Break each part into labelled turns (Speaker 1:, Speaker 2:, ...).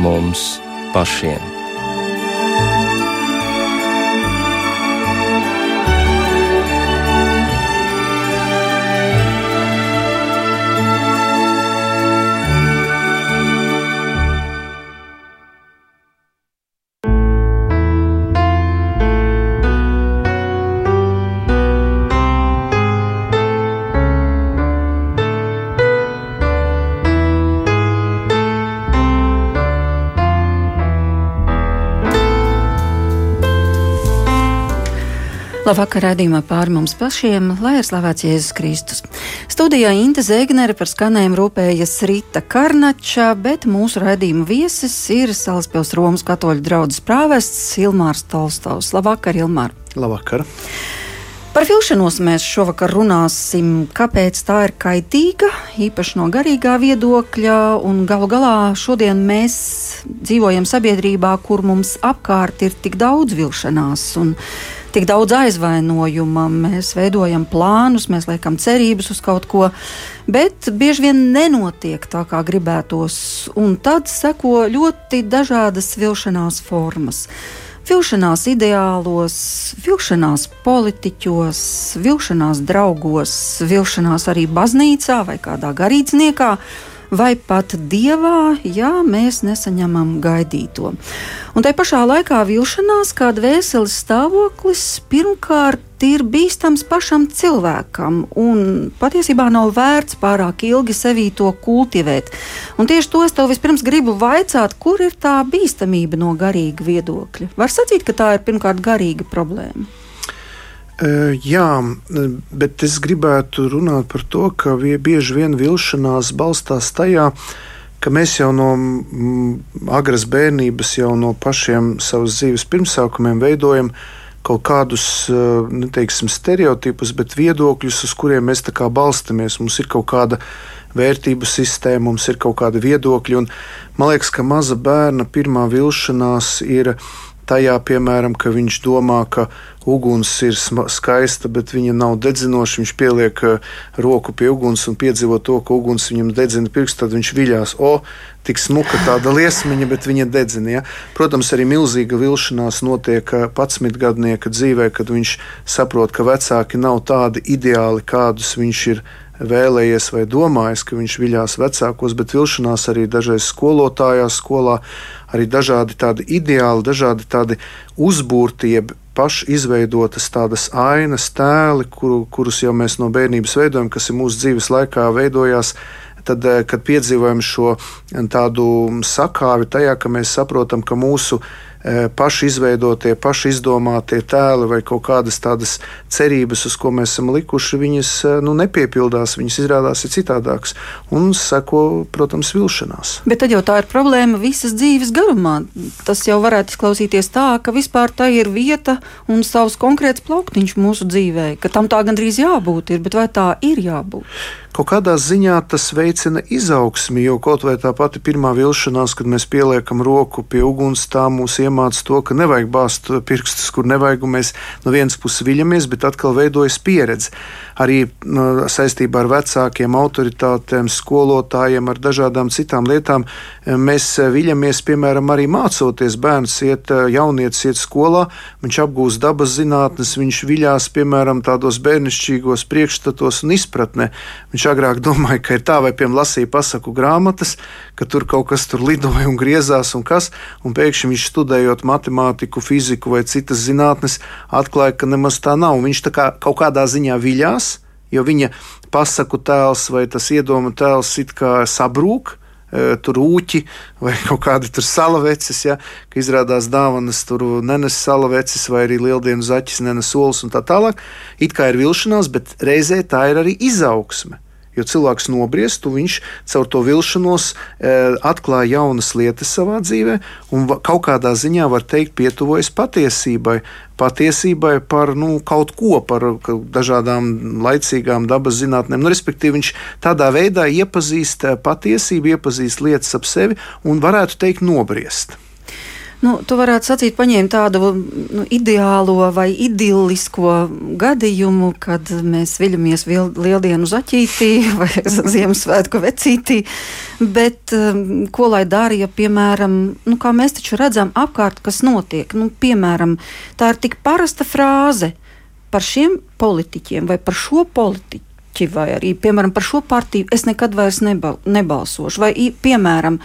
Speaker 1: mums pašiem.
Speaker 2: Labvakar, redzījumā pāri mums pašiem, lai ir slavēts Jēzus Kristus. Studijā Inte Zēgnere par skanējumu rūpējas Rita Karnača, bet mūsu redzījuma viesis ir Salaspils Romas katoļu draudzes prāvests Ilmārs Tolstovs. Labvakar, Ilmār!
Speaker 3: Labvakar!
Speaker 2: Par vilšanos mēs šovakar runāsim, kāpēc tā ir kaitīga, īpaši no garīgā viedokļa, un galu galā šodien mēs dzīvojam sabiedrībā, kur mums apkārt ir tik daudz vilšanās. Un, tik daudz aizvainojuma, mēs veidojam plānus, mēs liekam cerības uz kaut ko, bet bieži vien nenotiek tā, kā gribētos, un tad seko ļoti dažādas vilšanās formas. Vilšanās ideālos, vilšanās politiķos, vilšanās draugos, vilšanās arī baznīcā vai kādā garīdzniekā vai pat dievā, ja mēs nesaņemam gaidīto. Un tai pašā laikā vilšanās, kā dvēseles stāvoklis, pirmkārt ir bīstams pašam cilvēkam, un patiesībā nav vērts pārāk ilgi sevī to kultivēt. Un tieši to es tev vispirms gribu vaicāt, kur ir tā bīstamība no garīga viedokļa. Var sacīt, ka tā ir pirmkārt garīga problēma.
Speaker 3: Jā, bet es gribētu runāt par to, ka bieži vien vilšanās balstās tajā, ka mēs jau no agras bērnības, jau no pašiem savas dzīves pirmsākumiem veidojam kaut kādus neteiksim, stereotipus, bet viedokļus, uz kuriem mēs balstamies. Mums ir kaut kāda vērtību sistēma, mums ir kaut kādi viedokļi. Un man liekas, ka maza bērna pirmā vilšanās ir tajā, piemēram, ka viņš domā, ka uguns ir skaista, bet viņa nav dedzinoša. Viņš pieliek uh, roku pie uguns un piedzīvo to, ka uguns viņam dedzina pirkstu, tad viņš viļās. O, tik smuka tāda liesmiņa, bet viņa dedzina. Ja? Protams, arī milzīga vilšanās notiek 11 uh, gadnieka dzīvē, kad viņš saprot, ka vecāki nav tādi ideāli, kādus viņš ir vēlējies vai domājis, ka viņš viļās vecākos, bet vilšanās arī dažreiz skolotājās, skolā, arī dažādi tādi ideāli, dažādi tādi uzbūrti, jeb pašizveidotas tādas ainas, tēli, kuru, kurus jau mēs no bērnības veidojam, kas ir mūsu dzīves laikā veidojās. Tad, eh, kad piedzīvojam šo tādu sakāvi tajā, ka mēs saprotam, ka mūsu E, paši izveidotie, paši izdomātie tēli vai kaut kādas tādas cerības, uz ko mēs esam likuši, viņas e, nu, nepiepildās, viņas izrādās ir citādākas un seko, protams, vilšanās.
Speaker 2: Bet tad jau tā ir problēma visas dzīves garumā. Tas jau varētu izklausīties tā, ka vispār tā ir vieta un savs konkrēts plauktiņš mūsu dzīvē, ka tam tā gandrīz jābūt ir, bet vai tā ir jābūt?
Speaker 3: Kaut kādā ziņā tas veicina izaugsmi, jo kaut vai tā pati pirmā vilšanās, kad mēs pieliekam roku pie uguns, tā mūs iemāca to, ka nevajag bāzt pirkstus, kur nevajag, un mēs no vienas puses viļamies, bet atkal veidojas pieredze. Arī no, saistībā ar vecākiem, autoritātēm, skolotājiem, ar dažādām citām lietām mēs viļamies, piemēram, arī mācoties. Bērns iet, jaunietis iet skolā, viņš apgūst dabas zinātnes, viņš viļās, piemēram, tādos bērnišķīgos priekšstatos un izpratnē. Viņš agrāk domāja, ka ir tā, vai piemēram lasīja pasaku grāmatas, ka tur kaut kas tur lidoja un griezās un kas, un pēkšņi viņš studējot matemātiku, fiziku vai citas zinātnes, atklāja, ka nemaz tā nav. Viņš tā kā kaut kādā ziņā viļās, jo viņa pasaku tēls vai tas iedomu tēls it kā sabrūk, e, tur rūķi vai kaut kādi tur salaveces, ja, ka izrādās dāvanas tur nenes salaveces vai arī lieldienu zaķis nenes solis un tā tālāk. It kā ir vilšanās, bet reizē tā ir arī izaugsme. Jo cilvēks nobriest, viņš caur to vilšanos e, atklāja jaunas lietas savā dzīvē, un kaut kādā ziņā var teikt, pietuvojas patiesībai. Patiesībai par nu, kaut ko, par dažādām laicīgām dabas zinātnēm. Nu, respektīvi, viņš tādā veidā iepazīst e, patiesību, iepazīst lietas ap sevi un varētu teikt, nobriest.
Speaker 2: Nu, tu varētu sacīt, paņēma tādu nu, ideālo vai idillisko gadījumu, kad mēs viļamies lieldienu zaķītī vai Ziemassvētku vecītī. Bet um, ko lai dara, ja, piemēram, nu, kā mēs taču redzam apkārt, kas notiek? Nu, piemēram, tā ir tik parasta frāze par šiem politiķiem vai par šo politiķi vai arī, piemēram, par šo partiju es nekad vairs nebal, nebalsošu. Vai, piemēram,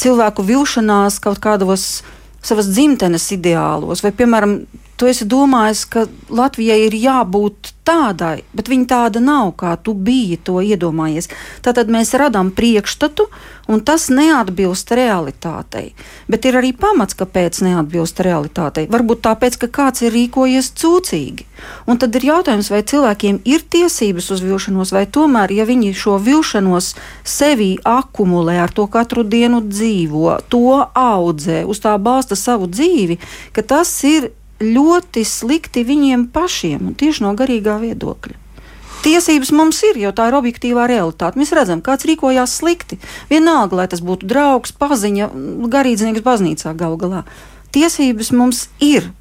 Speaker 2: cilvēku vilšanās kaut kādos savas dzimtenes ideālos, vai, piemēram, tu esi domājis, ka Latvijai ir jābūt tādai, bet viņa tāda nav, kā tu biji to iedomājies. Tātad mēs radām priekšstatu, un tas neatbilst realitātei. Bet ir arī pamats, kāpēc neatbilst realitātei. Varbūt tāpēc, ka kāds ir rīkojies cūcīgi. Un tad ir jautājums, vai cilvēkiem ir tiesības uz vilšanos, vai tomēr, ja viņi šo vilšanos sevī akumulē, ar to katru dienu dzīvo, to audzē, uz tā balsta savu dzīvi, ka tas ir ļoti slikti viņiem pašiem, tieši no garīgā viedokļa. Tiesības mums ir, jo tā ir objektīvā realitāte. Mēs redzam, kāds rīkojās slikti. Vienalga, lai tas būtu draugs, paziņa, garīdznieks baznīcā galu galā. Tiesības mums ir,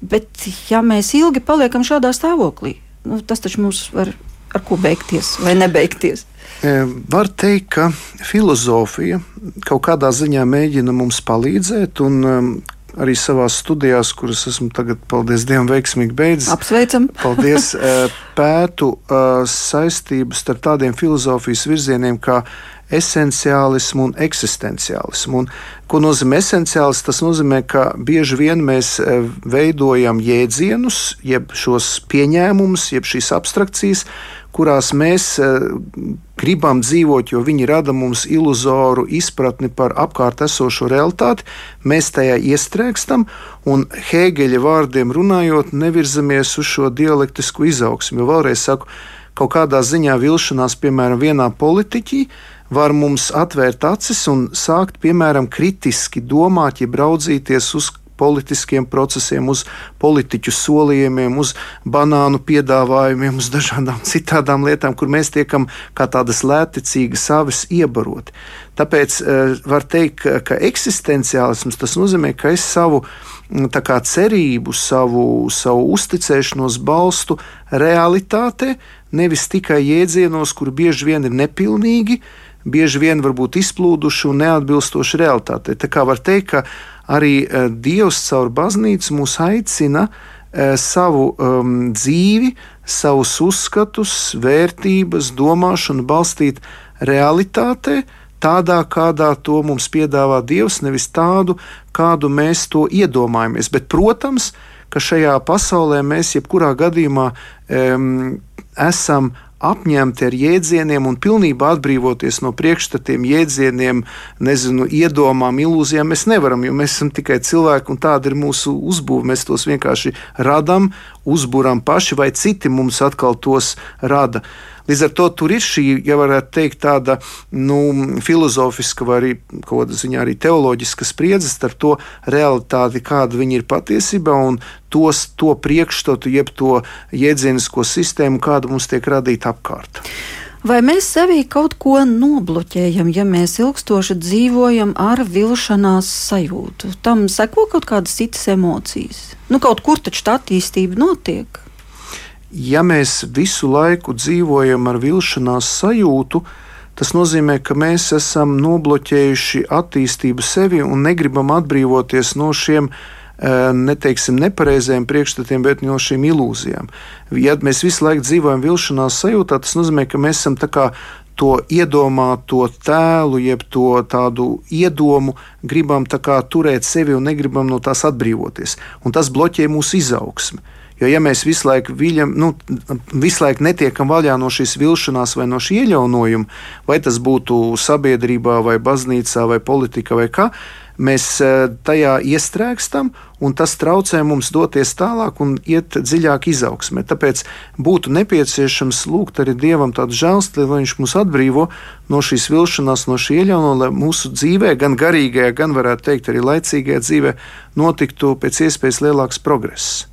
Speaker 2: bet ja mēs ilgi paliekam šādā stāvoklī, nu, tas taču mums var ar ko beigties vai nebeigties.
Speaker 3: E, var teikt, ka filozofija kaut kādā ziņā mēģina mums palīdzēt, un um, arī savā studijās, kuras esmu tagad, paldies Dievam, veiksmīgi beidzis.
Speaker 2: Apsveicam!
Speaker 3: paldies! Pētu saistības starp tādiem filozofijas virzieniem kā esenciālismu un eksistenciālismu. Un, ko nozīmē esenciālis? Tas nozīmē, ka bieži vien mēs veidojam jēdzienus, jeb šos pieņēmumus, jeb šīs abstrakcijas, kurās mēs eh, gribam dzīvot, jo viņi rada mums iluzoru izpratni par apkārt esošo realitāti, mēs tajā iestrēgstam un Hēgeļa vārdiem runājot, nevirzamies uz šo dialektisku izaugsmu. Jo vēlreiz saku, kaut kādā ziņā vilšanās, piemēram, vienā politiķī, var mums atvērt acis un sākt, piemēram, kritiski domāt, ja raudzīties uz politiskiem procesiem, uz politiķu solījumiem, uz banānu piedāvājumiem, uz dažādām citām lietām, kur mēs tiekam kā tādas lētecīgas avis iebaroti. Tāpēc uh, var teikt, ka, eksistenciālisms tas nozīmē, ka es savu kā, cerību, savu, savu uzticēšanos balstu realitātē, nevis tikai jēdzienos, kur bieži vien ir nepilnīgi, bieži vien varbūt izplūduši un neatbilstoši realitātei. Tā kā var teikt, ka arī eh, Dievs caur baznīcu mūs aicina eh, savu um, dzīvi, savus uzskatus, vērtības, domāšanu balstīt realitātē, tādā, kādā to mums piedāvā Dievs, nevis tādu, kādu mēs to iedomājamies. Bet, protams, ka šajā pasaulē mēs jebkurā gadījumā um, esam apņemti ar jēdzieniem un pilnībā atbrīvoties no priekšstatiem, jēdzieniem, nezinu, iedomām, ilūzijām. Mēs nevaram, jo mēs esam tikai cilvēki un tāda ir mūsu uzbūve. Mēs tos vienkārši radām, uzbūrām paši, vai citi mums atkal tos rada. Līdz ar to tur ir šī, ja varētu teikt, tāda nu, filozofiska vai arī ziņā arī teoloģiska spriedze starp to realitāti, kāda viņa ir patiesībā, un tos, to priekšstatu, jeb to jēdzienisko sistēmu, kāda mums tiek radīta apkārt.
Speaker 2: Vai mēs sevī kaut ko nobloķējam, ja mēs ilgstoši dzīvojam ar vilšanās sajūtu? Tam seko kaut kādas citas emocijas. Nu, kaut kur taču tā attīstība notiek
Speaker 3: ja mēs visu laiku dzīvojam ar vilšanās sajūtu, tas nozīmē, ka mēs esam nobloķējuši attīstību sevi un negribam atbrīvoties no šiem eh, neteiksim, nepareiziem priekšstatiem, bet no šīm ilūzijām. Ja mēs visu laiku dzīvojam vilšanās sajūtā, tas nozīmē, ka mēs esam to iedomāto tēlu, jeb to tādu iedomu, gribam turēt sevi un negribam no tās atbrīvoties. Un tas bloķē mūsu izaugsmi. Jo, ja mēs visu laiku, viļam, nu, visu laiku netiekam vaļā no šīs vilšanās vai no šī iejaunojuma, vai tas būtu sabiedrībā, vai baznīcā, vai politikā, vai kā, mēs e, tajā iestrēgstam, un tas traucē mums doties tālāk un iet dziļāk izaugsmē. Tāpēc būtu nepieciešams lūgt arī Dievam tādu žēlstību, lai Viņš mūs atbrīvo no šīs vilšanās, no šī iejaunojuma, lai mūsu dzīvē, gan garīgajā, gan varētu teikt arī laicīgajā dzīvē, notiktu pēc iespējas lielāks progress.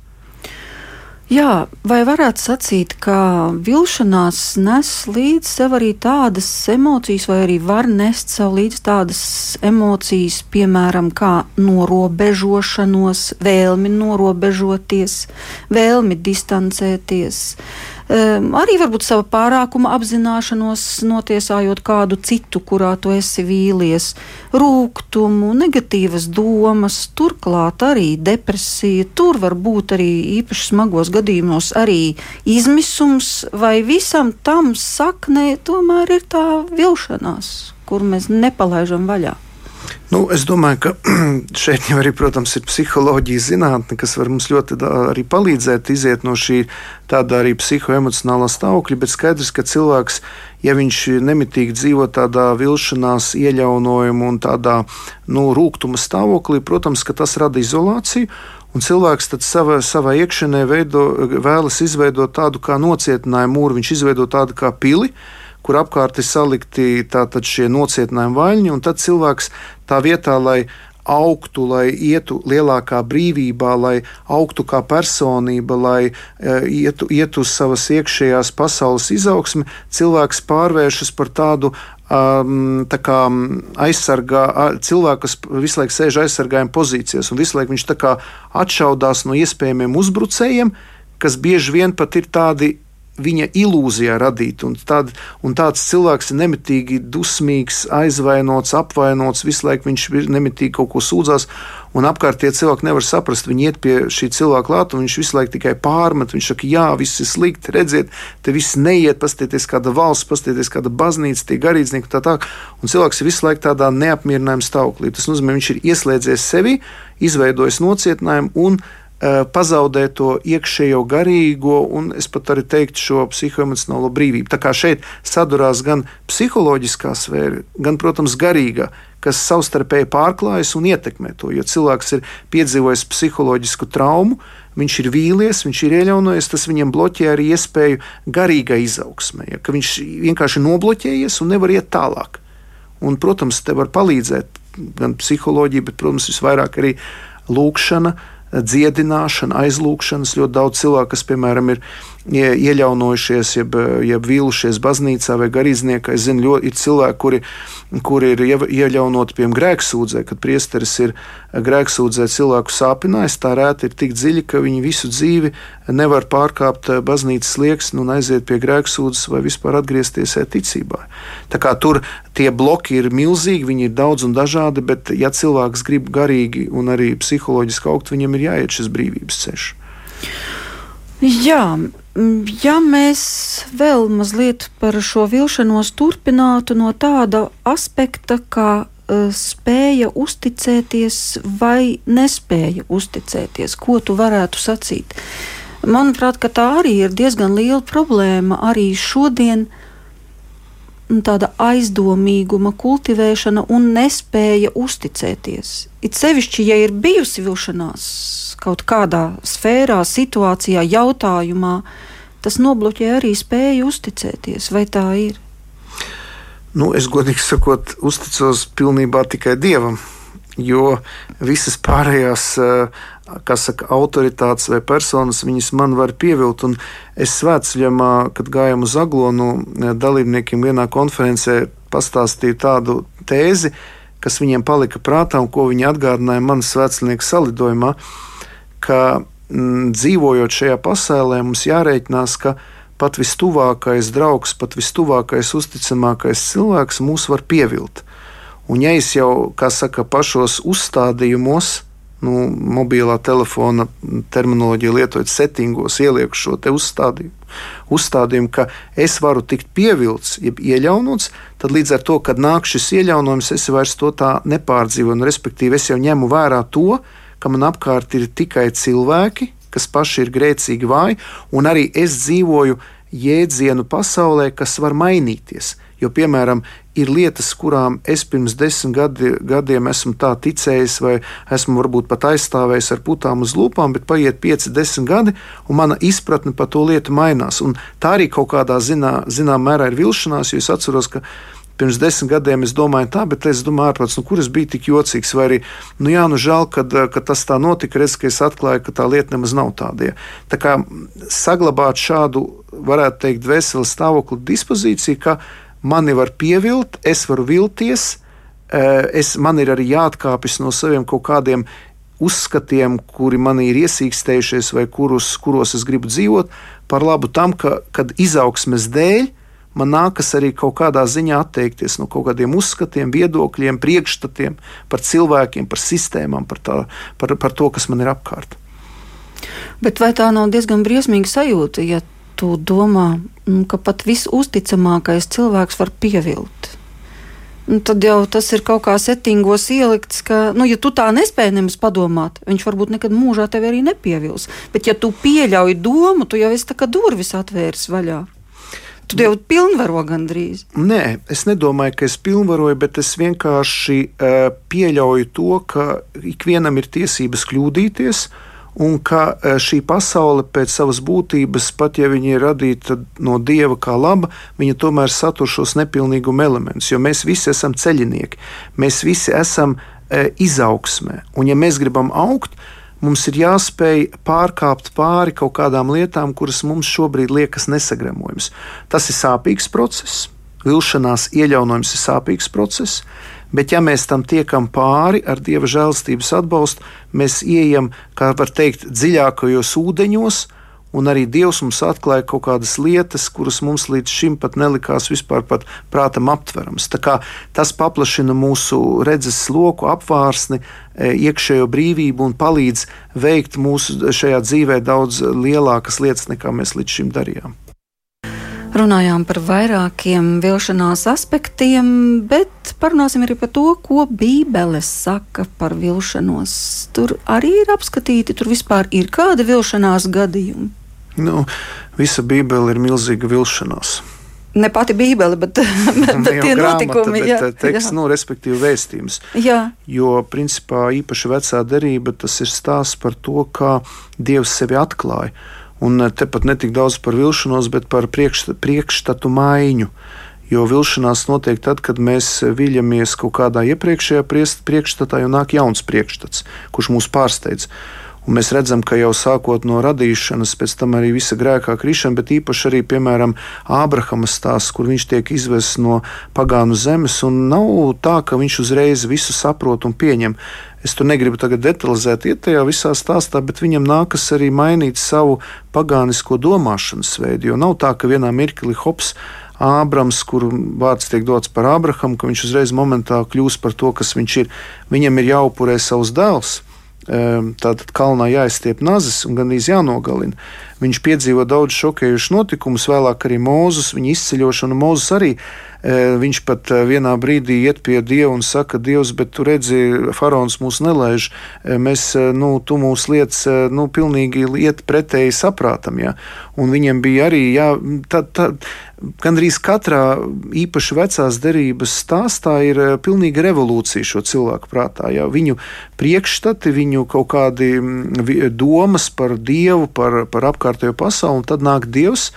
Speaker 2: Jā, vai varētu sacīt, ka vilšanās nes līdzi sev arī tādas emocijas, vai arī var nest sev līdzi tādas emocijas, piemēram, kā norobežošanos, vēlmi norobežoties, vēlmi distancēties, um, arī varbūt sava pārākuma apzināšanos, notiesājot kādu citu, kurā tu esi vīlies, rūkumu, negatīvas domas, turklāt arī depresija. Tur var būt arī īpaši smagos gadījumos arī izmisums, vai visam tam saknē tomēr ir tā vilšanās, kur mēs nepalaižam vaļā.
Speaker 3: Nu, es domāju, ka šeit jau arī, protams, ir psiholoģija zinātne, kas var mums ļoti arī palīdzēt iziet no šī tāda arī psihoemocionālā stāvokļa, bet skaidrs, ka cilvēks, ja viņš nemitīgi dzīvo tādā vilšanās, iejaunojuma un tādā nu, rūkuma stāvoklī, protams, ka tas rada izolāciju. Un cilvēks savā, savā iekšienē veido, vēlas izveidot tādu kā nocietinājumu mūru, viņš izveido tādu kā pili, uh, kur apkārt ir salikti šie nocietinājumi vaļņi, un tad cilvēks tā vietā, lai augtu, lai ietu lielākā brīvībā, lai augtu kā personība, lai e, ietu, ietu uz savas iekšējās pasaules izaugsmi, cilvēks pārvēršas par tādu um, tā kā aizsargā cilvēku, kas visu laiku sēž aizsargājuma pozīcijās, un visu laiku viņš atšaudās no iespējamiem uzbrucējiem, kas bieži vien pat ir tādi viņa ilūzijā radīta. Un, tād, un tāds cilvēks ir nemitīgi dusmīgs, aizvainots, apvainots, visu laiku viņš nemitīgi kaut ko sūdzās. Un apkārtējie cilvēki nevar saprast, viņi iet pie šī cilvēka klāt, un viņš visu laiku tikai pārmet. Viņš saka, jā, viss ir slikti, redziet, te viss neiet, pastieties kāda valsts, pastieties kāda baznīca, tie garīdznieki un tā tālāk. Un cilvēks ir visu laiku tādā neapmierinājuma stāvoklī. Tas nozīmē, viņš ir ieslēdzies sevi, izveidojis nocietinājumu un Eh, pazaudē to iekšējo garīgo un es pat arī teiktu šo psihoemocionālo brīvību. Tā kā šeit sadurās gan psiholoģiskā sfēra, gan, protams, garīgā, kas savstarpēji pārklājas un ietekmē to. Jo cilvēks ir piedzīvojis psiholoģisku traumu, viņš ir vīlies, viņš ir ieļaunojies, tas viņam bloķē arī iespēju garīgai izaugsmai. Ja, viņš vienkārši nobloķējies un nevar iet tālāk. Un, protams, te var palīdzēt gan psiholoģija, bet, protams, visvairāk arī lūkšana, uh, dziedināšana, aizlūgšanas. Ļoti daudz cilvēku, kas, piemēram, ir ieļaunojušies, jeb, jeb vīlušies baznīcā vai garīdzniekā. Es zinu, ļoti ir cilvēki, kuri, kuri ir ieļaunoti, piemēram, grēksūdzē, kad priesteris ir grēksūdzē cilvēku sāpinājis, tā rēta ir tik dziļa, ka viņi visu dzīvi nevar pārkāpt baznīcas slieksni un aiziet pie grēksūdzes vai vispār atgriezties ticībā. Tā kā tur tie bloki ir milzīgi, viņi ir daudz un dažādi, bet ja cilvēks grib garīgi un arī psiholoģiski augt, viņam ir jāiet šis brīvības ceļš.
Speaker 2: Jā, ja mēs vēl mazliet par šo vilšanos turpinātu no tāda aspekta, kā uh, spēja uzticēties vai nespēja uzticēties, ko tu varētu sacīt? Manuprāt, tā arī ir diezgan liela problēma arī šodien. Tāda aizdomīguma kultivēšana un nespēja uzticēties. It sevišķi, ja ir bijusi vilšanās kaut kādā sfērā, situācijā, jautājumā, tas nobloķē arī spēju uzticēties. Vai tā ir?
Speaker 3: Nu, es godīgi sakot, uzticos pilnībā tikai dievam. Jo visas pārējās uh, kas saka, autoritātes vai personas, viņas man var pievilkt. Un es svētceļamā, kad gājām uz Aglonu, dalībniekiem vienā konferencē pastāstīju tādu tēzi, kas viņiem palika prātā un ko viņi atgādināja manas svētceļnieku salidojumā, ka m, mm, dzīvojot šajā pasaulē, mums jārēķinās, ka pat vistuvākais draugs, pat vistuvākais uzticamākais cilvēks mūs var pievilt. Un ja es jau, kā saka, pašos uzstādījumos, nu, mobilā telefona terminoloģiju lietojot settingos, ielieku šo uzstādījumu. Uzstādījumu, ka es varu tikt pievilcis, jeb ieļaunots, tad līdz ar to, kad nāk šis ieļaunojums, es vairs to tā nepārdzīvoju. Nu, respektīvi, es jau ņemu vērā to, ka man apkārt ir tikai cilvēki, kas paši ir grēcīgi vāji, un arī es dzīvoju jēdzienu pasaulē, kas var mainīties. Jo, piemēram, ir lietas, kurām es pirms desmit gadi, gadiem esmu tā ticējis, vai esmu varbūt pat aizstāvējis ar putām uz lūpām, bet paiet pieci, desmit gadi, un mana izpratne par to lietu mainās. Un tā arī kaut kādā zinā, zinā mērā ir vilšanās, jo es atceros, ka pirms desmit gadiem es domāju tā, bet es domāju, ārprāts, nu, kur es biju tik jocīgs, vai arī, nu jā, nu žēl, kad, kad tas tā notika, redz, ka es atklāju, ka tā lieta nemaz nav tāda. Tā kā saglabāt šādu, varētu teikt, veselīgu stāvokli dispozīciju, ka mani var pievilt, es varu vilties, eh, es, man ir arī jāatkāpjas no saviem kaut kādiem uzskatiem, kuri man ir iesīkstējušies, vai kurus, kuros es gribu dzīvot, par labu tam, ka, kad izaugsmes dēļ man nākas arī kaut kādā ziņā atteikties no kaut kādiem uzskatiem, viedokļiem, priekšstatiem par cilvēkiem, par sistēmām, par, tā, par, par to, kas man ir apkārt.
Speaker 2: Bet vai tā nav diezgan briesmīga sajūta, ja tu domā, nu, ka pat visusticamākais cilvēks var pievilt? Nu, tad jau tas ir kaut kā settingos ielikts, ka, nu, ja tu tā nespēji nemaz padomāt, viņš varbūt nekad mūžā tevi arī nepievils. Bet, ja tu pieļauj domu, tu jau esi tā kā durvis atvēris vaļā. Tu jau pilnvaro gandrīz.
Speaker 3: Nē, es nedomāju, ka es pilnvaroju, bet es vienkārši uh, pieļauju to, ka ikvienam ir tiesības kļūdīties. Un ka šī pasaule pēc savas būtības, pat ja viņa ir radīta no dieva kā laba, viņa tomēr satur šos nepilnīguma elementus. Jo mēs visi esam ceļinieki, mēs visi esam e, izaugsmē. Un, ja mēs gribam augt, mums ir jāspēj pārkāpt pāri kaut kādām lietām, kuras mums šobrīd liekas nesagremojams. Tas ir sāpīgs process, vilšanās iejaunojums ir sāpīgs process, bet ja mēs tam tiekam pāri ar dieva žēlstības atbalstu, mēs ieejam, kā var teikt, dziļākajos ūdeņos, un arī Dievs mums atklāja kaut kādas lietas, kuras mums līdz šim pat nelikās vispār pat prātam aptveramas. Tas paplašina mūsu redzes loku, apvārsni, e, iekšējo brīvību un palīdz veikt mūsu šajā dzīvē daudz lielākas lietas, nekā mēs līdz šim darījām.
Speaker 2: Runājām par vairākiem vilšanās aspektiem, bet parunāsim arī par to, ko Bībele saka par vilšanos. Tur arī ir apskatīti, tur vispār ir kādi vilšanās gadījumi.
Speaker 3: Nu, visa Bībele ir milzīga vilšanās.
Speaker 2: Ne pati Bībele, bet, bet, bet tie grāmata, notikumi,
Speaker 3: bet, jā, teksts, jā. Nu, respektīvi vēstījums.
Speaker 2: Jā.
Speaker 3: Jo, principā, īpaši vecā derība, tas ir stāsts par to, kā Dievs sevi atklāja. Un eh, te pat ne tik daudz par vilšanos, bet par priekšstatu, priekšstatu maiņu. Jo vilšanās notiek tad, kad mēs viļamies kaut kādā iepriekšējā priekšstatā, un nāk jauns priekšstats, kurš mūs pārsteidz. Un mēs redzam, ka jau sākot no radīšanas, pēc tam arī visa grēkā krišana, bet īpaši arī, piemēram, Ābrahama stāsts, kur viņš tiek izvests no pagānu zemes, un nav tā, ka viņš uzreiz visu saprot un pieņem. Es tur negribu tagad detalizēt, iet tajā visā stāstā, bet viņam nākas arī mainīt savu pagānisko domāšanas veidu. Jo nav tā, ka vienā mirklī hops. Ābrams, kuru vārds tiek dots par Ābraham, ka viņš uzreiz momentā kļūst par to, kas viņš ir. Viņam ir jāupurē savs dēls, Tātad kalnā jāizstiep nazis un gandrīz jānogalina. Viņš piedzīvo daudz šokējušus notikumus, vēlāk arī Mūzus, viņa izceļošanu. Mūzus arī viņš pat vienā brīdī iet pie Dieva un saka, Dievs, bet tu redzi, faraons mūs nelaiž, mēs, nu, tu mūs lietas, nu, pilnīgi iet pretēji saprātam, jā. Un viņiem bija arī, jā, tā, tā, gandrīz katrā īpaši vecās derības stāstā ir pilnīga revolūcija šo cilvēku prātā, jā. Viņu priekšstati, viņu kaut kādi domas par Dievu, par, par apkārtējo pasauli, un tad nāk Dievs,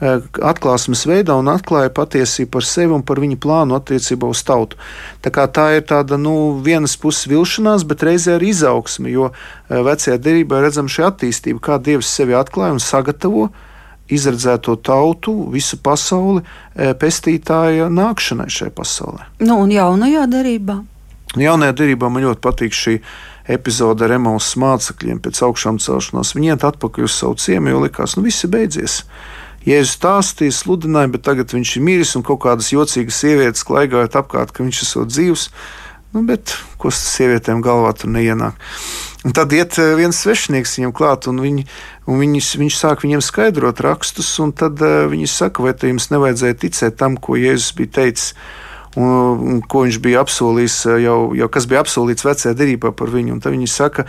Speaker 3: atklāsmes veidā un atklāja patiesību par sevi un par viņa plānu attiecībā uz tautu. Tā, tā ir tāda nu, vienas puses vilšanās, bet reizē arī izaugsme, jo eh, vecajā derībā redzam šī attīstība, kā Dievs sevi atklāja un sagatavo izredzēto tautu, visu pasauli eh, pestītāja nākšanai šajā pasaulē.
Speaker 2: Nu, un jaunajā derībā?
Speaker 3: Jaunajā derībā man ļoti patīk šī epizode ar Emausas mācekļiem pēc augšām celšanās. Viņi iet atpakaļ uz savu ciemu, jo likās, nu viss ir beidzies. Jēzus stāstīja, sludināja, bet tagad viņš ir miris un kaut kādas jocīgas sievietes klaigājot apkārt, ka viņš ir dzīvs. Nu, bet ko tas sievietēm galvā tur neienāk? Un tad iet eh, viens svešinieks viņam klāt, un, viņi, un viņus, viņš sāk viņiem skaidrot rakstus, un tad uh, viņi saka, vai te jums nevajadzēja ticēt tam, ko Jēzus bija teicis. Un, un ko viņš bija apsolījis, eh, jau, jau kas bija apsolīts vecajā derībā par viņu. Un tad viņi saka,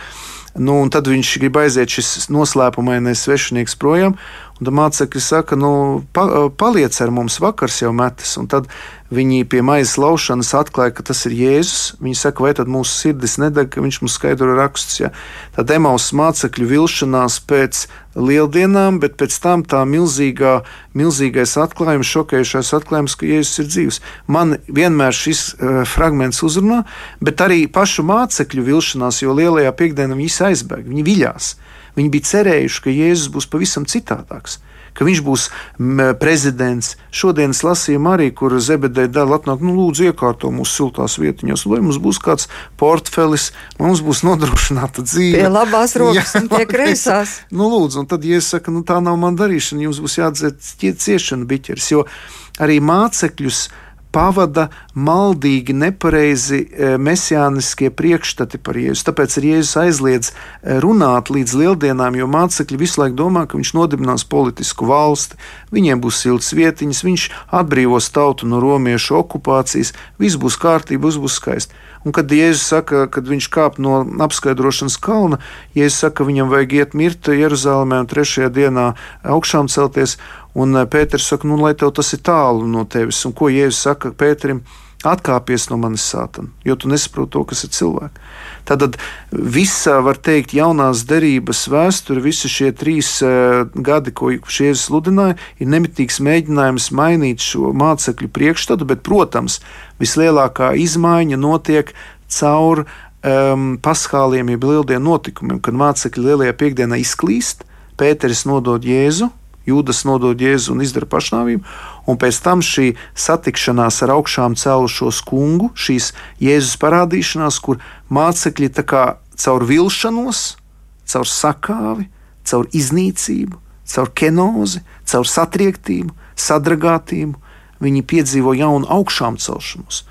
Speaker 3: Nu, tad viņš grib aiziet šis noslēpumainais svešinieks projām, Un tad mācekļi saka, nu, pa, paliec ar mums, vakars jau metas. Un tad viņi pie maizes laušanas atklāja, ka tas ir Jēzus. Viņi saka, vai tad mūsu sirdis nedeg, ka viņš mums skaidro rakstus. Ja? Tad emaus mācekļu vilšanās pēc lieldienām, bet pēc tam tā milzīgā, milzīgais atklājums, šokējušais atklājums, ka Jēzus ir dzīvs. Man vienmēr šis uh, fragments uzrunā, bet arī pašu mācekļu vilšanās, jo lielajā piekdienā viņi aizbēga, viņi viļās. Viņi bija cerējuši, ka Jēzus būs pavisam citādāks ka viņš būs prezidents. Šodien es lasīju arī, kur Zebedē dēļ atnāk, nu, lūdzu, iekārto mūsu siltās vietiņās, lai mums būs kāds portfelis, mums būs nodrošināta dzīve.
Speaker 2: Pie labās rokas Jā, un pie kreisās.
Speaker 3: Nu, lūdzu, un tad, saku, nu, tā nav man darīšana, jums būs jāatdzēt ciešana biķers, jo arī mācekļus pavada maldīgi, nepareizi e, mesijāniskie priekšstati par Jēzu. Tāpēc ir Jēzus aizliedz e, runāt līdz lieldienām, jo mācekļi visu laiku domā, ka viņš nodibinās politisku valsti, viņiem būs silts vietiņas, viņš atbrīvos tautu no romiešu okupācijas, viss būs kārtība, viss būs skaisti. Un kad Jēzus saka, kad viņš kāp no apskaidrošanas kalna, Jēzus saka, ka viņam vajag iet mirt Jeruzalemē un trešajā dienā augšām celties, Un eh, Pēters saka, nu, lai tev tas ir tālu no tevis. Un ko Jēzus saka Pēterim? Atkāpies no manis sātana, jo tu nesaproti to, kas ir cilvēks. Tad visa, var teikt, jaunās derības vēsture, visi šie trīs uh, gadi, ko šie sludināja, ir nemitīgs mēģinājums mainīt šo mācekļu priekšstatu, bet, protams, vislielākā izmaiņa notiek caur um, paskāliem, jeb lieldienu notikumiem, kad mācekļi lielajā piekdienā izklīst, Pēteris nodod Jēzu, Jūdas nodod Jēzu un izdara pašnāvību, un pēc tam šī satikšanās ar augšām cēlušos kungu, šīs Jēzus parādīšanās, kur mācekļi caur vilšanos, caur sakāvi, caur iznīcību, caur kenozi, caur satriektību, sadragātību, viņi piedzīvo jaunu augšām celšanos.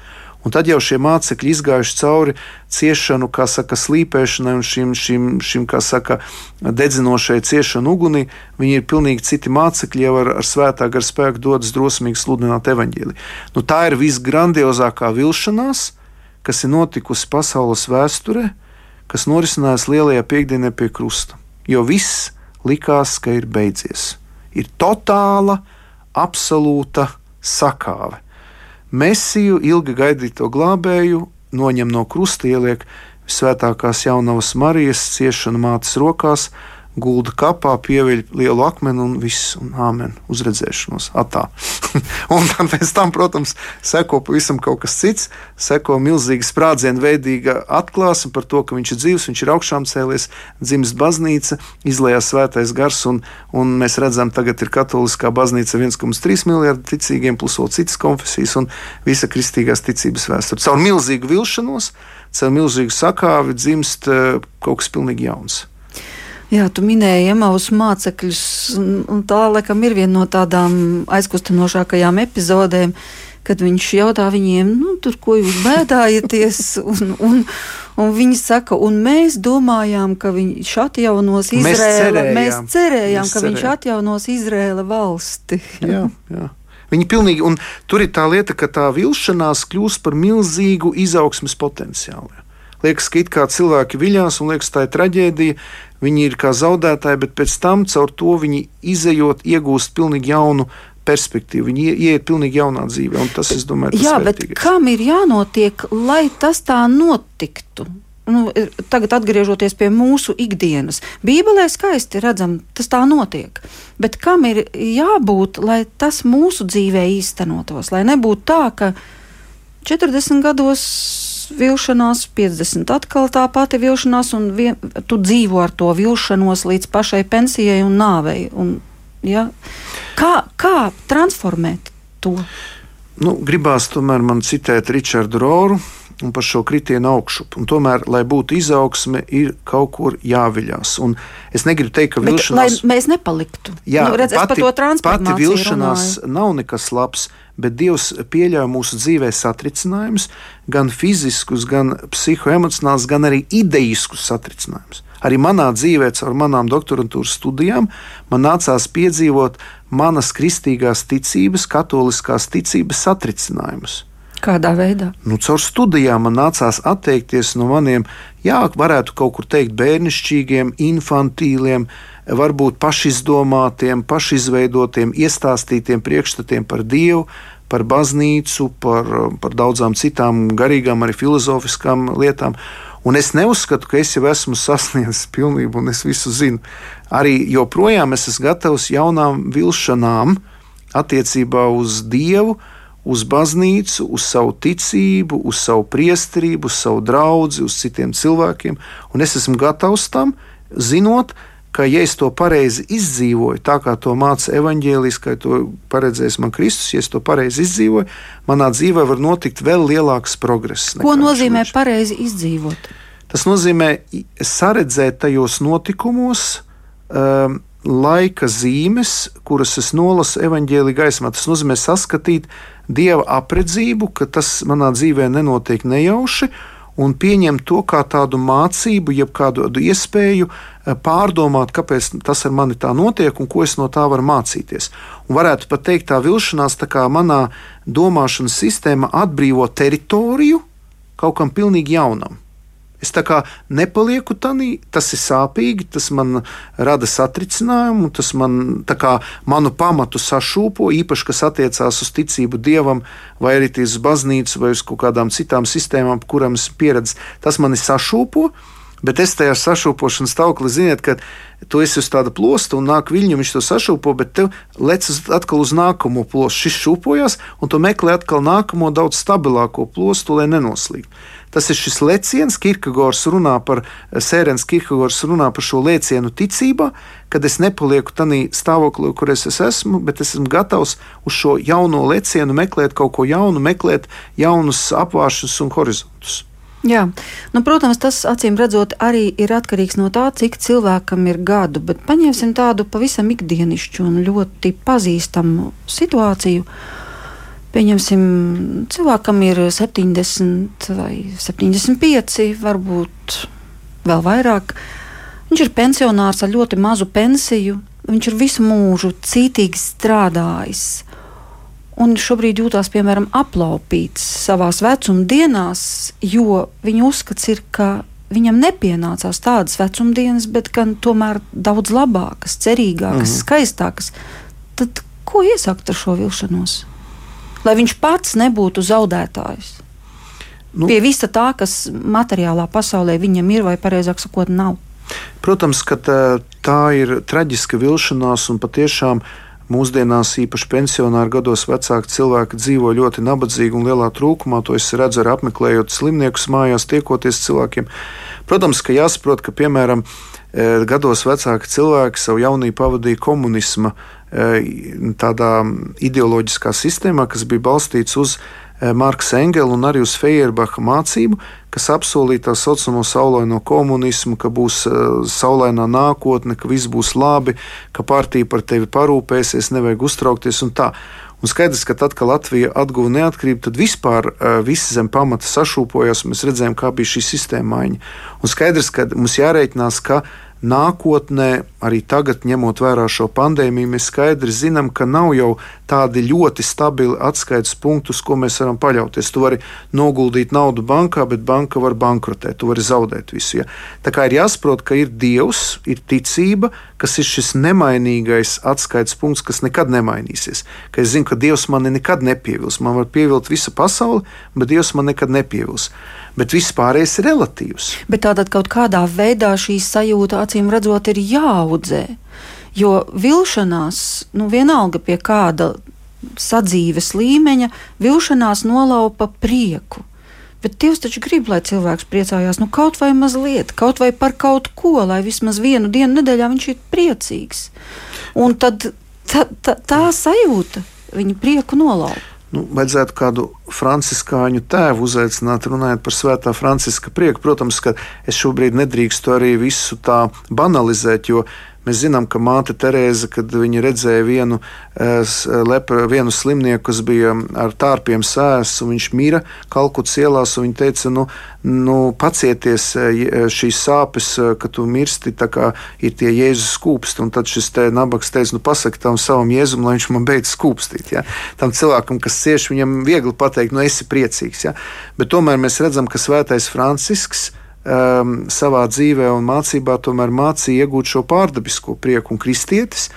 Speaker 3: Un tad jau šie mācekļi izgājuši cauri ciešanu, kā saka, slīpēšanai un šim, šim, šim kā saka, dedzinošai ciešanu ugunī. Viņi ir pilnīgi citi mācekļi, jau ar, ar svētā gara spēku dodas drosmīgi sludināt evaņģēlī. Nu, tā ir visgrandiozākā vilšanās, kas ir notikusi pasaules vēsturē, kas norisinājās lielajā piekdienā pie krusta. Jo viss likās, ka ir beidzies. Ir totāla, absolūta sakāve. Mesiju, ilgi gaidīto glābēju, noņem no krusta, ieliek svētākās jaunavas Marijas ciešanu mātes rokās, gulda kapā, pieviļ lielu akmeni un viss, un āmen, uzredzēšanos. Atā. un tad pēc tam, protams, seko pavisam kaut kas cits, seko milzīga sprādzienu veidīga atklāsme par to, ka viņš ir dzīvs, viņš ir augšām cēlies, dzimst baznīca, izlējās svētais gars, un, un mēs redzam, tagad ir katoliskā baznīca 1,3 miljardi ticīgiem, plus vēl citas konfesijas un visa kristīgās ticības vēsture. Caur milzīgu vilšanos, caur milzīgu sakāvi dzimst uh, kaut kas pilnīgi jauns.
Speaker 2: Jā, tu minēji Emaus mācekļus, un tā laikam ir viena no tādām aizkustinošākajām epizodēm, kad viņš jautā viņiem, nu, tur, ko jūs bēdājaties, un, un, un viņi saka, un mēs domājām, ka viņš atjaunos Izrēlu. Mēs cerējām, mēs cerējām mēs ka cerējām. viņš atjaunos Izrēla valsti.
Speaker 3: jā, jā. Viņi pilnīgi, un tur ir tā lieta, ka tā vilšanās kļūst par milzīgu izaugsmes potenciālu. Liekas, ka it kā cilvēki viļās, un liekas, tā ir traģēdija, Viņi ir kā zaudētāji, bet pēc tam caur to viņi izējot, iegūst pilnīgi jaunu perspektīvu. Viņi ieiet pilnīgi jaunā dzīvē, un tas, es domāju,
Speaker 2: tas Jā, bet vērtīgais. kam ir jānotiek, lai tas tā notiktu? Nu, tagad, atgriežoties pie mūsu ikdienas, Bībelē skaisti redzam, tas tā notiek. Bet kam ir jābūt, lai tas mūsu dzīvē īstenotos? Lai nebūtu tā, ka 40 gados vilšanās, 50 atkal tā pati vilšanās, un vien, tu dzīvo ar to vilšanos līdz pašai pensijai un nāvei. Un, ja? kā, kā transformēt to?
Speaker 3: Nu, gribās tomēr man citēt Richardu Roru un par šo kritienu augšup. Un tomēr, lai būtu izaugsme, ir kaut kur jāviļās. Un es negribu teikt, ka Bet, vilšanās.
Speaker 2: Mēs nepaliktu. Jā, nu, redz, pati,
Speaker 3: pati vilšanās runāju. nav nekas labs, bet Dievs pieļauj mūsu dzīvē satricinājumus, gan fiziskus, gan psihoemocionālus, gan arī ideiskus satricinājumus. Arī manā dzīvē, caur manām doktorantūras studijām, man nācās piedzīvot manas kristīgās ticības, katoliskās ticības satricinājumus.
Speaker 2: Kādā veidā?
Speaker 3: Nu, caur studijām man nācās atteikties no maniem, jā, varētu kaut kur teikt, bērnišķīgiem, infantīliem, varbūt pašizdomātiem, pašizveidotiem, iestāstītiem priekšstatiem par Dievu, par baznīcu, par, par daudzām citām garīgām, arī filozofiskām lietām. Un es neuzskatu, ka es jau esmu sasniedzis pilnību un es visu zinu. Arī joprojām es esmu gatavs jaunām vilšanām attiecībā uz Dievu, uz baznīcu, uz savu ticību, uz savu priesterību, uz savu draugu, uz citiem cilvēkiem. Un es esmu gatavs tam, zinot, ka ja es to pareizi izdzīvoju, tā kā to māca evaņģēlis, ka to paredzēs man Kristus, ja es to pareizi izdzīvoju, manā dzīvē var notikt vēl lielāks progress.
Speaker 2: Ko nozīmē pareizi izdzīvot?
Speaker 3: Tas nozīmē saredzēt tajos notikumos. Um, laika zīmes, kuras es nolasu evaņģēlī gaismā. Tas nozīmē saskatīt dieva apredzību, ka tas manā dzīvē nenotiek nejauši, un pieņemt to kā tādu mācību, jeb kādu iespēju eh, pārdomāt, kāpēc tas ar mani tā notiek un ko es no tā varu mācīties. Un varētu pat teikt, tā vilšanās tā kā manā domāšanas sistēmā atbrīvo teritoriju kaut kam pilnīgi jaunam. Es tā kā nepalieku tādā, tas ir sāpīgi, tas man rada satricinājumu, tas man kā, manu pamatu sašūpo, īpaši kas attiecās uz ticību dievam, vai arī uz baznīcu, vai uz kaut kādām citām sistēmām, kurām es pieredzu. Tas mani sašūpo. Bet es tajā sašūpošanas stāvoklī, ziniet, ka tu esi uz tāda plosta un nāk viļņu, viņš to sašūpo, bet tev lec atkal uz nākamo plostu. Šis šūpojas, un tu meklē atkal nākamo daudz stabilāko plostu, lai nenoslīgtu. Tas ir šis leciens, Kirkegors runā par, Sērens Kirkegors runā par šo lecienu ticībā, kad es nepalieku tādā stāvoklī, kur es esmu, bet es esmu gatavs uz šo jauno lecienu meklēt kaut ko jaunu, meklēt jaunus apvāršus un horizontus.
Speaker 2: Jā, nu, protams, tas acīm redzot arī ir atkarīgs no tā, cik cilvēkam ir gadu, bet paņemsim tādu pavisam ikdienišķu un ļoti pazīstamu situāciju. Pieņemsim, cilvēkam ir 70 vai 75, varbūt vēl vairāk. Viņš ir pensionārs ar ļoti mazu pensiju. Viņš ir visu mūžu cītīgi strādājis. Un šobrīd jūtas, piemēram, aplaupīts savā vecuma dienās, jo viņa uzskats ir, ka viņam nepienācās tādas vecumdienas, bet gan tomēr daudz labākas, cerīgākas, mm -hmm. skaistākas. Tad ko iesākt ar šo vilšanos? Lai viņš pats nebūtu zaudētājs. Nu, Pie visa tā, kas materiālā pasaulē viņam ir, vai precīzāk sakot, nav.
Speaker 3: Protams, ka tā, tā ir traģiska vilšanās un patiešām Mūsdienās īpaši pensionāru gados vecāki cilvēki dzīvo ļoti nabadzīgi un lielā trūkumā. To es redzu arī apmeklējot slimniekus mājās, tiekoties cilvēkiem. Protams, ka jāsaprot, ka piemēram e, gados vecāki cilvēki savu jaunību pavadīja komunisma tādā ideoloģiskā sistēmā, kas bija balstīts uz Marka Engela un arī uz Feierbacha mācību, kas apsolīja tā saucamo saulaino komunismu, ka būs saulainā nākotne, ka viss būs labi, ka partija par tevi parūpēsies, nevajag uztraukties un tā. Un skaidrs, ka tad, kad Latvija atguva neatkarību, tad vispār uh, viss zem pamata sašūpojās. Mēs redzējām, kā bija šī sistēma maiņa. Un skaidrs, ka mums jārēķinās, ka nākotnē, arī tagad, ņemot vērā šo pandēmiju, mēs skaidri zinām, ka nav jau tādi ļoti stabili atskaites punkti, uz ko mēs varam paļauties. Tu vari noguldīt naudu bankā, bet banka var bankrotēt, tu vari zaudēt visu. Ja? Tā kā ir jāsaprot, ka ir Dievs, ir ticība, kas ir šis nemainīgais atskaites punkts, kas nekad nemainīsies. Ka es zinu, ka Dievs mani nekad nepievils. Man var pievilt visa pasaule, bet Dievs man nekad nepievils. Bet viss pārējais ir relatīvs.
Speaker 2: Bet tātad kaut kādā veidā šī sajūta, acīm redzot, ir jāaudzē. Jo vilšanās, nu vienalga pie kāda sadzīves līmeņa, vilšanās nolaupa prieku. Bet Dievs taču grib, lai cilvēks priecājās nu, kaut vai mazliet, kaut vai par kaut ko, lai vismaz vienu dienu nedēļā viņš ir priecīgs. Un tad tā, tā, tā sajūta viņa prieku nolaupa.
Speaker 3: Nu, vajadzētu kādu franciskāņu tēvu uzaicināt, runājot par svētā Franciska prieku. Protams, ka es šobrīd nedrīkstu arī visu tā banalizēt, jo Mēs zinām, ka māte Terēza, kad viņa redzēja vienu, lepra, vienu slimnieku, kas bija ar tārpiem sēsts, un viņš mira Kalkutas ielās, un viņa teica, nu, nu pacieties šīs sāpes, ka tu mirsti, tā kā ir tie Jēzus skūpsti. Un tad šis te nabaks teica, nu pasaki tam savam Jēzum, lai viņš man beidz skūpstīt. Ja? Tam cilvēkam, kas cieš, viņam viegli pateikt, nu esi priecīgs. Ja? Bet tomēr mēs redzam, ka svētais Francisks um, savā dzīvē un mācībā tomēr mācīja iegūt šo pārdabisko prieku un kristietis.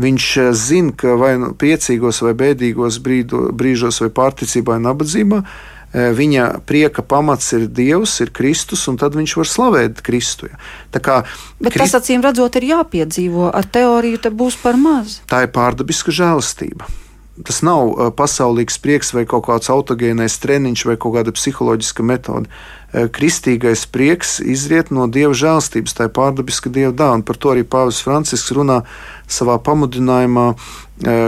Speaker 3: Viņš uh, zina, ka vai nu priecīgos vai bēdīgos brīdo, brīžos vai pārticībā vai nabadzībā uh, viņa prieka pamats ir Dievs, ir Kristus, un tad viņš var slavēt Kristu. Ja.
Speaker 2: Kā, Bet Krist... tas acīm redzot, ir jāpiedzīvo. Ar teoriju te būs par maz.
Speaker 3: Tā ir pārdabiska žēlastība tas nav uh, pasaulīgs prieks vai kaut kāds autogēnais treniņš vai kaut kāda psiholoģiska metode. Uh, kristīgais prieks izriet no dieva žēlstības, tā ir pārdabiska dieva dāvana. Par to arī Pāvils Francisks runā savā pamudinājumā uh,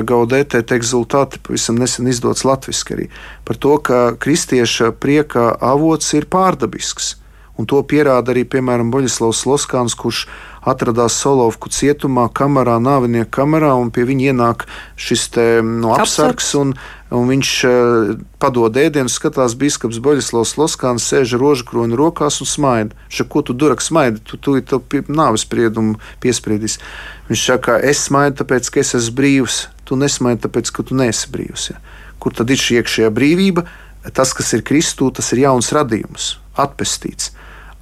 Speaker 3: Gaudētē exultāti, pavisam nesen izdots latviešu arī. Par to, ka kristieša prieka avots ir pārdabisks. Un to pierāda arī, piemēram, Boļislavs Loskāns, kurš atradās Solovku cietumā, kamerā, nāvinieku kamerā, un pie viņa ienāk šis te, nu, apsargs, un, un viņš uh, padod ēdienu, skatās biskups Boļislavs Loskāns, sēž ar rožkroni rokās un smaida. Šā, ko tu durak smaidi, tu, tu, tu nāves spriedumu piespriedīs. Viņš saka, es smaidu, tāpēc, ka es esmu brīvs, tu nesmaidi, tāpēc, ka tu neesi brīvs. Ja. Kur tad ir šī iekšējā brīvība? Tas, kas ir Kristū, tas ir jauns radījums, atpestīts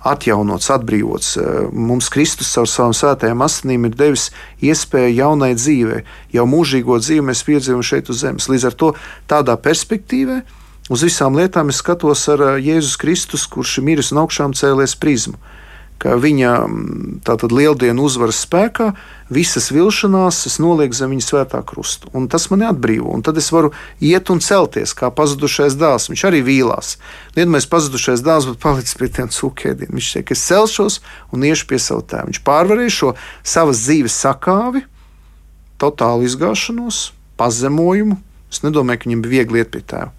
Speaker 3: atjaunots, atbrīvots. Eh, mums Kristus caur savām svētajām asinīm ir devis iespēju jaunai dzīvei. Jau mūžīgo dzīvi mēs piedzīvojam šeit uz zemes. Līdz ar to tādā perspektīvā uz visām lietām es skatos ar eh, Jēzus Kristus, kurš ir miris un augšām cēlies prizmu ka viņa tātad lieldienu uzvaras spēkā visas vilšanās es nolieku zem viņa svētā krusta. Un tas mani atbrīvo. Un tad es varu iet un celties, kā pazudušais dēls. Viņš arī vīlās. Vienmēr pazudušais dēls būtu palicis pie tiem cūkēdiem. Viņš teica, es celšos un iešu pie sava tēva. Viņš pārvarēja šo savas dzīves sakāvi, totālu izgāšanos, pazemojumu. Es nedomāju, ka viņam bija viegli iet pie tēva.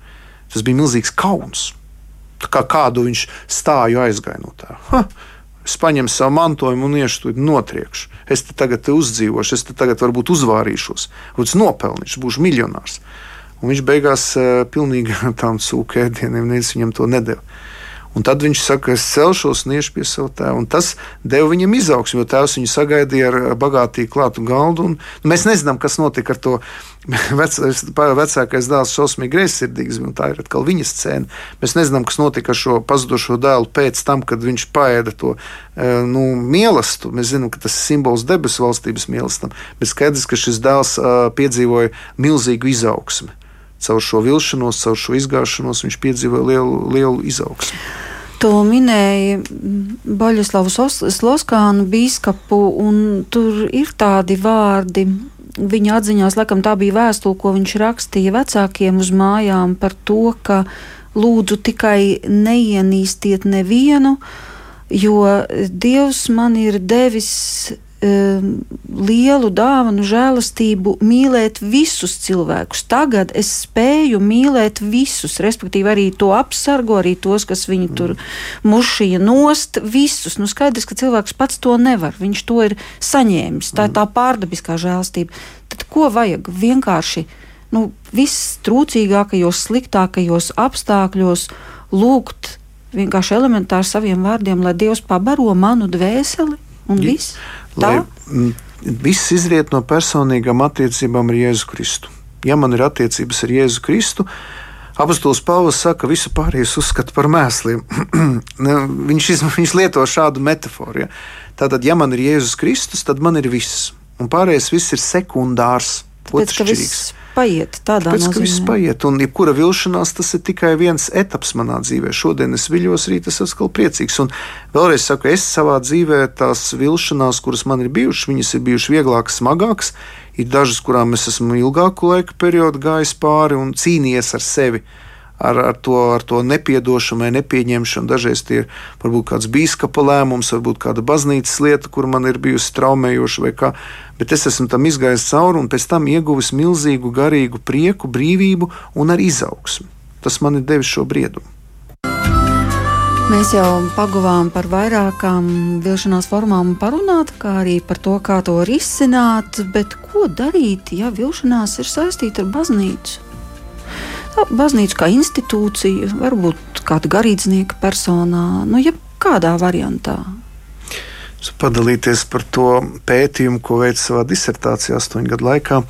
Speaker 3: Tas bija milzīgs kauns. Tā kā kādu viņš stāju aizgāja no tēva. Es paņemu savu mantojumu un iešu tur notriekšu. Es te tagad te uzdzīvošu, es te tagad varbūt uzvārīšos, varbūt nopelnīšu, būšu miljonārs. Un viņš beigās uh, pilnīgi tām cūku ēdieniem, neviens viņam to nedēļa. Un tad viņš saka, es celšos un iešu pie sava tēva. Tas deva viņam izaugsmu, jo tēvs viņu sagaidīja ar bagātīgu klātu galdu. Un, nu, mēs nezinām, kas notika ar to. Vec, vecākais dēls šausmīgi greizsirdīgs, un tā ir atkal viņa scēna. Mēs nezinām, kas notika ar šo pazudušo dēlu pēc tam, kad viņš paēda to nu, mīlestību. Mēs zinām, ka tas ir simbols debesu valstības mīlestībam, bet skaidrs, ka šis dēls piedzīvoja milzīgu izaugsmu caur šo vilšanos, caur šo izgāšanos viņš piedzīvoja lielu, lielu izaugsmu.
Speaker 2: Tu minēji Baļoslavu Sloskānu biskupu, un tur ir tādi vārdi. Viņa atziņās, laikam, tā bija vēstule, ko viņš rakstīja vecākiem uz mājām par to, ka lūdzu tikai neienīstiet nevienu, jo Dievs man ir devis lielu dāvanu, žēlastību mīlēt visus cilvēkus. Tagad es spēju mīlēt visus, respektīvi arī to apsargu, arī tos, kas viņu mm. tur mušīja nost, visus. Nu, skaidrs, ka cilvēks pats to nevar. Viņš to ir saņēmis. Tā ir tā pārdabiskā žēlastība. Tad ko vajag? Vienkārši nu, viss trūcīgākajos, sliktākajos apstākļos lūgt vienkārši elementāri saviem vārdiem, lai Dievs pabaro manu dvēseli un viss.
Speaker 3: Lai viss izriet no personīgām attiecībām ar Jēzu Kristu. Ja man ir attiecības ar Jēzu Kristu, Apostols Pāvils saka, ka visu pārējais uzskata par mēsliem. viņš, viņš lieto šādu metaforu. Ja? Tātad, ja man ir Jēzus Kristus, tad man ir viss. Un pārējais viss ir sekundārs.
Speaker 2: Tāpēc, ka viss paiet tādā
Speaker 3: Tāpēc, nozīmē. Viss paiet, un jebkura vilšanās tas ir tikai viens etaps manā dzīvē. Šodien es viļos, rīt es esmu priecīgs. Un vēlreiz saku, es savā dzīvē tās vilšanās, kuras man ir bijušas, viņas ir bijušas vieglākas, smagākas. Ir dažas, kurām es esmu ilgāku laika periodu gājis pāri un cīnījies ar sevi ar, ar, to, ar to nepiedošanu vai nepieņemšanu. Dažreiz tie ir varbūt kāds biskupa lēmums, varbūt kāda baznīcas lieta, kur man ir bijusi traumējoša vai kā. Bet es esmu tam izgājis cauri un pēc tam ieguvis milzīgu garīgu prieku, brīvību un arī izaugsmu. Tas man ir devis šo briedumu.
Speaker 2: Mēs jau pagavām par vairākām vilšanās formām parunāt, kā arī par to, kā to risināt, bet ko darīt, ja vilšanās ir saistīta ar baznīcu? Baznīca kā institūcija, varbūt kāda garīdznieka personā, nu, jebkādā variantā.
Speaker 3: Padalīties par to pētījumu, ko veicu savā disertācijā astoņu gadu laikā.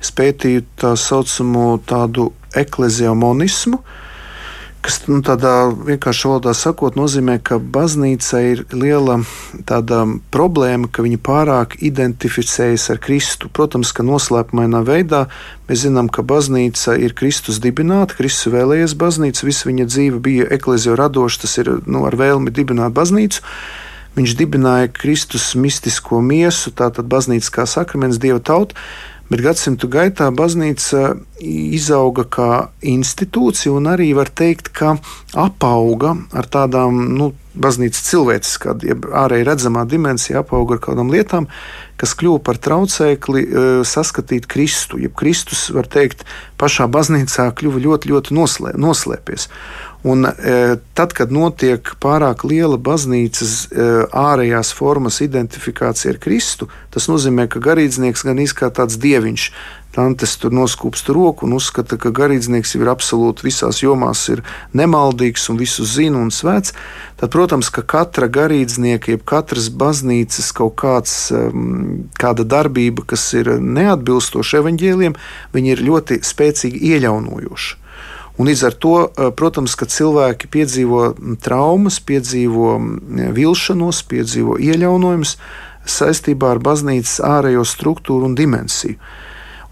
Speaker 3: Es pētīju tā saucamo tādu ekleziamonismu, kas nu, tādā vienkārši valodā sakot, nozīmē, ka baznīca ir liela problēma, ka viņa pārāk identificējas ar Kristu. Protams, ka noslēpumainā veidā mēs zinām, ka baznīca ir Kristus dibināta, Kristus vēlējies baznīcu, visa viņa dzīve bija eklezio radoša, tas ir nu, ar vēlmi dibināt baznīcu. Viņš dibināja Kristus mistisko miesu, tātad baznīcas kā sakraments, dieva tauta bet gadsimtu gaitā baznīca izauga kā institūcija un arī var teikt, ka apauga ar tādām nu, baznīcas cilvēciskā, jeb ārēji redzamā dimensija, apauga ar kādām lietām, kas kļuva par traucēkli e, saskatīt Kristu. Jeb Kristus, var teikt, pašā baznīcā kļuva ļoti, ļoti noslē, noslēpies. Un, e, tad, kad notiek pārāk liela baznīcas e, ārējās formas identifikācija ar Kristu, tas nozīmē, ka garīdznieks gan izskatās tāds dieviņš. Tantes tur noskūpst roku un uzskata, ka garīdznieks ir absolūti visās jomās, ir nemaldīgs un visu zina un svēts. Tad, protams, ka katra garīdznieka, jeb katras baznīcas kaut kāds, kāda darbība, kas ir neatbilstoša evaņģēliem, viņi ir ļoti spēcīgi iejaunojoši. Un līdz ar to, eh, protams, ka cilvēki piedzīvo traumas, piedzīvo vilšanos, piedzīvo ieļaunojumus saistībā ar baznīcas ārējo struktūru un dimensiju.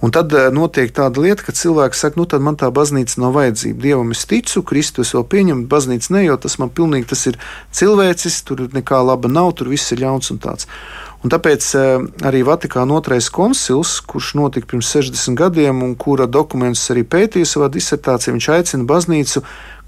Speaker 3: Un tad eh, notiek tāda lieta, ka cilvēks saka, nu tad man tā baznīca nav vajadzīga. Dievam es ticu, Kristus vēl pieņem, baznīca ne, jo tas man pilnīgi tas ir cilvēcis, tur nekā laba nav, tur viss ir ļauns un tāds. Un tāpēc eh, arī Vatikāna otrais koncils, kurš notika pirms 60 gadiem un kura dokumentus arī pētīja savā disertācijā, viņš aicina baznīcu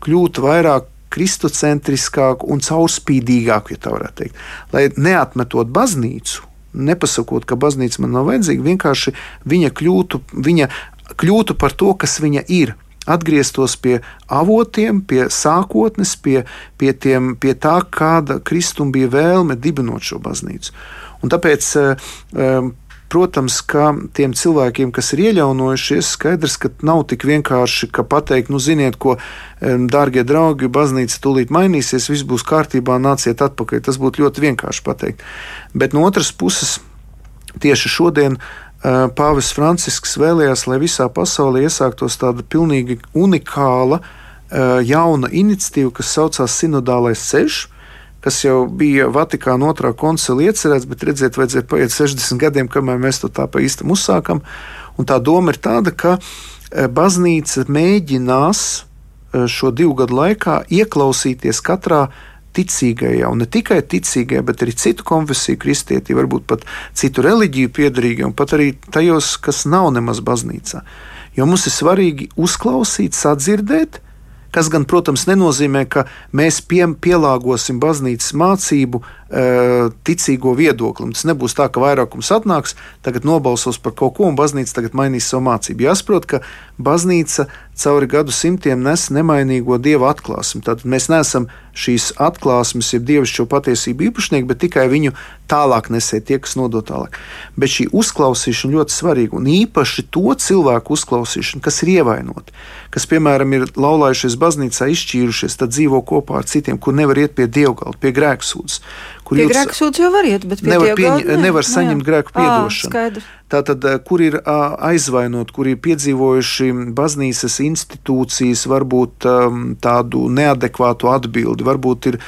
Speaker 3: kļūt vairāk kristocentriskāku un caurspīdīgāku, ja tā varētu teikt. Lai neatmetot baznīcu, nepasakot, ka baznīca man nav vajadzīga, vienkārši viņa kļūtu, viņa kļūtu par to, kas viņa ir atgrieztos pie avotiem, pie sākotnes, pie, pie, tiem, pie tā, kāda Kristum bija vēlme dibinot šo baznīcu. Un tāpēc, eh, eh, protams, ka tiem cilvēkiem, kas ir ieļaunojušies, skaidrs, ka nav tik vienkārši pateikt, nu, ziniet, ko, eh, dārgie draugi, baznīca tūlīt mainīsies, viss būs kārtībā, nāciet atpakaļ. Tas būtu ļoti vienkārši pateikt. Bet no otras puses, tieši šodien Pāvests Francisks vēlējās, lai visā pasaulē iesāktos tāda pilnīgi unikāla jauna iniciatīva, kas saucās Sinodālais ceļš kas jau bija Vatikāna otrā koncila iecerēts, bet redziet, vajadzēja paiet 60 gadiem, kamēr mēs to tā pa īstam uzsākam. Un tā doma ir tāda, ka e, baznīca mēģinās e, šo divu gadu laikā ieklausīties katrā ticīgajā, un ne tikai ticīgajā, bet arī citu konfesiju kristietī, varbūt pat citu reliģiju piedarīgajiem, un pat arī tajos, kas nav nemaz baznīcā. Jo mums ir svarīgi uzklausīt, sadzirdēt, kas gan, protams, nenozīmē, ka mēs pie, pielāgosim baznīcas mācību ticīgo viedoklim. Tas nebūs tā, ka vairākums atnāks, tagad nobalsos par kaut ko, un baznīca tagad mainīs savu mācību. Jāsaprot, ka baznīca cauri gadu simtiem nes nemainīgo dievu atklāsmi. Tad mēs neesam šīs atklāsmes, jeb dievišķo patiesību īpašnieki, bet tikai viņu tālāk nesēt tie, kas nodod tālāk. Bet šī uzklausīšana ļoti svarīga, un īpaši to cilvēku uzklausīšana, kas ir ievainoti, kas, piemēram, ir laulājušies baznīcā, izšķīrušies, tad dzīvo kopā ar citiem, kur nevar iet pie dievgalda, pie grēksūdzes.
Speaker 2: Pie jūs, grēku sūdzu jau var iet, bet
Speaker 3: nevar, pieņ, ne, nevar saņemt jā. grēku piedošanu. Tātad, kur ir aizvainot, kur ir piedzīvojuši baznīcas institūcijas, varbūt tādu neadekvātu atbildi, varbūt ir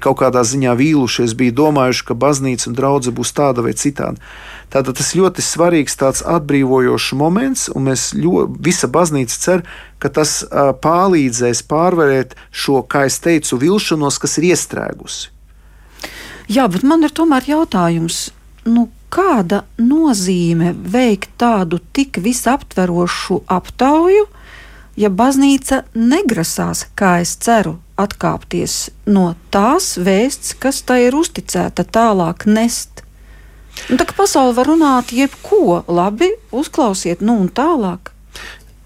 Speaker 3: kaut kādā ziņā vīlušies, bija domājuši, ka baznīca un draudzene būs tāda vai citāda. Tātad tas ļoti svarīgs tāds atbrīvojošs moments, un mēs ļoti, visa baznīca cer, ka tas palīdzēs pārvarēt šo, kā es teicu, vilšanos, kas ir iestrēgusi.
Speaker 2: Jā, bet man ir tomēr jautājums. Nu, kāda nozīme veikt tādu tik visaptverošu aptauju, ja baznīca negrasās, kā es ceru, atkāpties no tās vēsts, kas tai ir uzticēta, tālāk nest? Un tā kā pasaule var runāt jebko, labi, uzklausiet, nu un tālāk.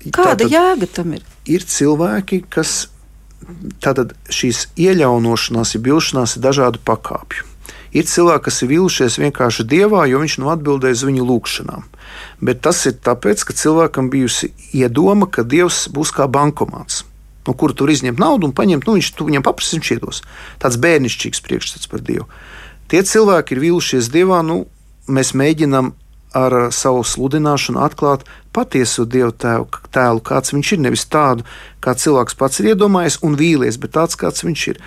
Speaker 2: Kāda Tātad jēga tam ir?
Speaker 3: Ir cilvēki, kas tātad šīs ieļaunošanās, ja bilšanās ir dažādu pakāpju. Ir cilvēki, kas ir vīlušies vienkārši dievā, jo viņš nav atbildējis uz viņu lūgšanām. Bet tas ir tāpēc, ka cilvēkam bijusi iedoma, ka dievs būs kā bankomāts. No kura tur izņemt naudu un paņemt, nu, viņš viņam paprasīs, viņš iedos. Tāds bērnišķīgs priekšstats par Dievu. Tie cilvēki ir vīlušies Dievā, nu, mēs mēģinām ar savu sludināšanu atklāt patieso Dievu tēvu, tēlu, kāds viņš ir. Nevis tādu, kā cilvēks pats ir iedomājies un vīlies, bet tāds, kāds viņš ir.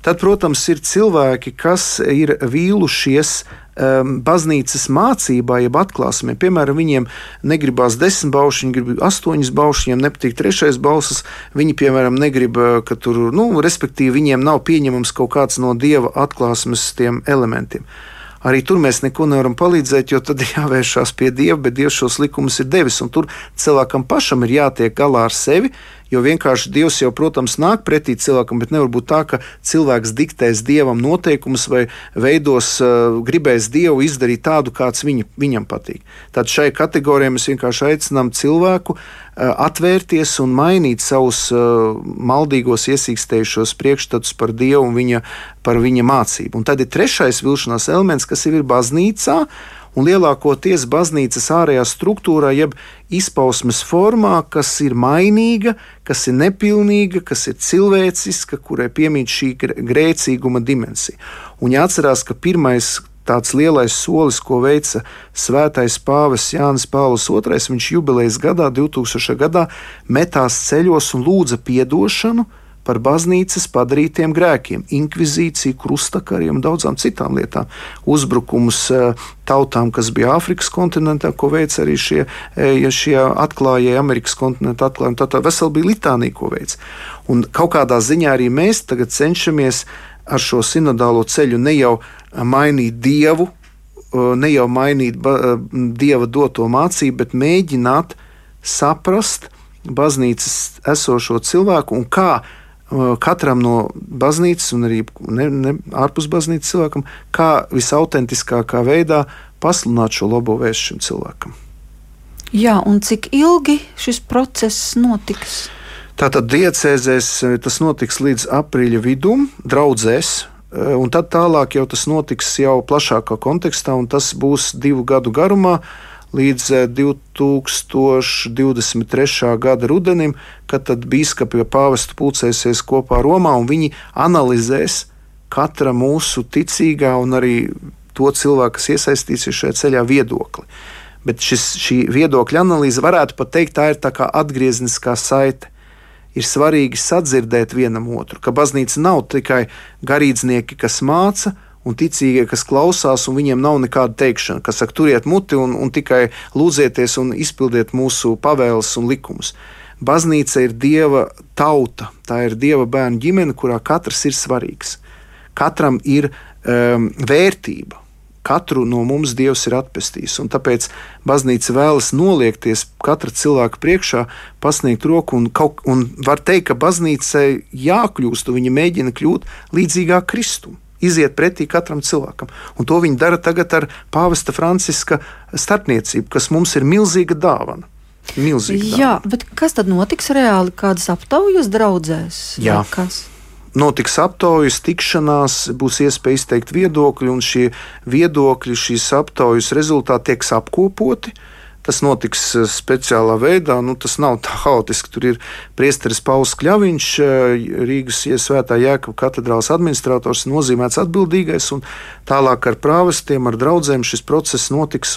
Speaker 3: Tad, protams, ir cilvēki, kas ir vīlušies um, baznīcas mācībā, jeb atklāsmē. Piemēram, viņiem negribās desmit baušus, viņi grib astoņas baušus, viņiem nepatīk trešais bausas. Viņi, piemēram, negrib, uh, ka tur, nu, respektīvi, viņiem nav pieņemams kaut kāds no dieva atklāsmes tiem elementiem. Arī tur mēs neko nevaram palīdzēt, jo tad jāvēršās pie Dieva, bet Dievs šos likumus ir devis. Tur cilvēkam pašam ir jātiek galā ar sevi, Jo vienkārši Dievs jau, protams, nāk pretī cilvēkam, bet nevar būt tā, ka cilvēks diktēs Dievam noteikumus vai veidos, uh, gribēs Dievu izdarīt tādu, kāds viņa, viņam patīk. Tad šai kategorijai mēs vienkārši aicinām cilvēku uh, atvērties un mainīt savus uh, maldīgos, iesīkstējušos priekšstatus par Dievu un viņa, par viņa mācību. Un tad ir trešais vilšanās elements, kas ir baznīcā un lielākoties baznīcas ārējā struktūrā, jeb izpausmes formā, kas ir mainīga, kas ir nepilnīga, kas ir cilvēciska, kurai piemīt šī grēcīguma dimensija. Un jāatcerās, ka pirmais tāds lielais solis, ko veica svētais pāvis Jānis Pāvils II, viņš jubilejas gadā, 2000. gadā, metās ceļos un lūdza atdošanu par baznīcas padarītiem grēkiem, inkvizīciju, krustakariem un daudzām citām lietām. Uzbrukumus eh, tautām, kas bija Āfrikas kontinentā, ko veica arī šie, eh, ja šie atklājēji, Amerikas kontinenta atklājumi. Tā, tā vesela bija litānija, ko veica. Un kaut kādā ziņā arī mēs tagad cenšamies ar šo sinodālo ceļu ne jau mainīt dievu, eh, ne jau mainīt dieva doto mācību, bet mēģināt saprast baznīcas esošo cilvēku un kā katram no baznīcas un arī ne, ne, ārpus baznīcas cilvēkam, kā visautentiskākā veidā pasludināt šo labo vēstu šim cilvēkam.
Speaker 2: Jā, un cik ilgi šis process notiks?
Speaker 3: Tātad diecēzēs tas notiks līdz aprīļa vidum, draudzēs, un tad tālāk jau tas notiks jau plašākā kontekstā, un tas būs divu gadu garumā līdz 2023. Eh, gada rudenim, kad biskupi pāvestu pulcēsies kopā Romā un viņi analizēs katra mūsu ticīgā un arī to cilvēku, kas iesaistīsies šajā ceļā, viedokli. Bet šis, šī viedokļa analīze varētu pat teikt, tā ir tā kā atgriezniskā saite. Ir svarīgi sadzirdēt vienam otru, ka baznīca nav tikai garīdznieki, kas māca, un ticīgie, kas klausās, un viņiem nav nekāda teikšana, kas saka, turiet muti un, un tikai lūdzieties un izpildiet mūsu pavēles un likumus. Baznīca ir dieva tauta, tā ir dieva bērnu ģimene, kurā katrs ir svarīgs. Katram ir um, vērtība. Katru no mums Dievs ir atpestījis, un tāpēc baznīca vēlas noliekties katra cilvēka priekšā, pasniegt roku, un, kaut, un var teikt, ka baznīcai jākļūst, un viņa mēģina kļūt līdzīgāk Kristum iziet pretī katram cilvēkam. Un to viņi dara tagad ar pāvesta Franciska starpniecību, kas mums ir milzīga dāvana. Milzīga
Speaker 2: Jā, dāvana. bet kas tad notiks reāli? Kādas aptaujas draudzēs?
Speaker 3: Jā. Kas? Notiks aptaujas, tikšanās, būs iespēja izteikt viedokļi, un šie viedokļi, šīs aptaujas rezultāti tieks apkopoti. Uh, Tas notiks eh, speciālā veidā. Nu, tas nav tā haotiski. Tur ir priesteris Pauls Kļaviņš, eh, Rīgas iesvētā Jēkab katedrāls administrators, nozīmēts atbildīgais. Tālāk ar prāvestiem, ar draugiem šis process notiks.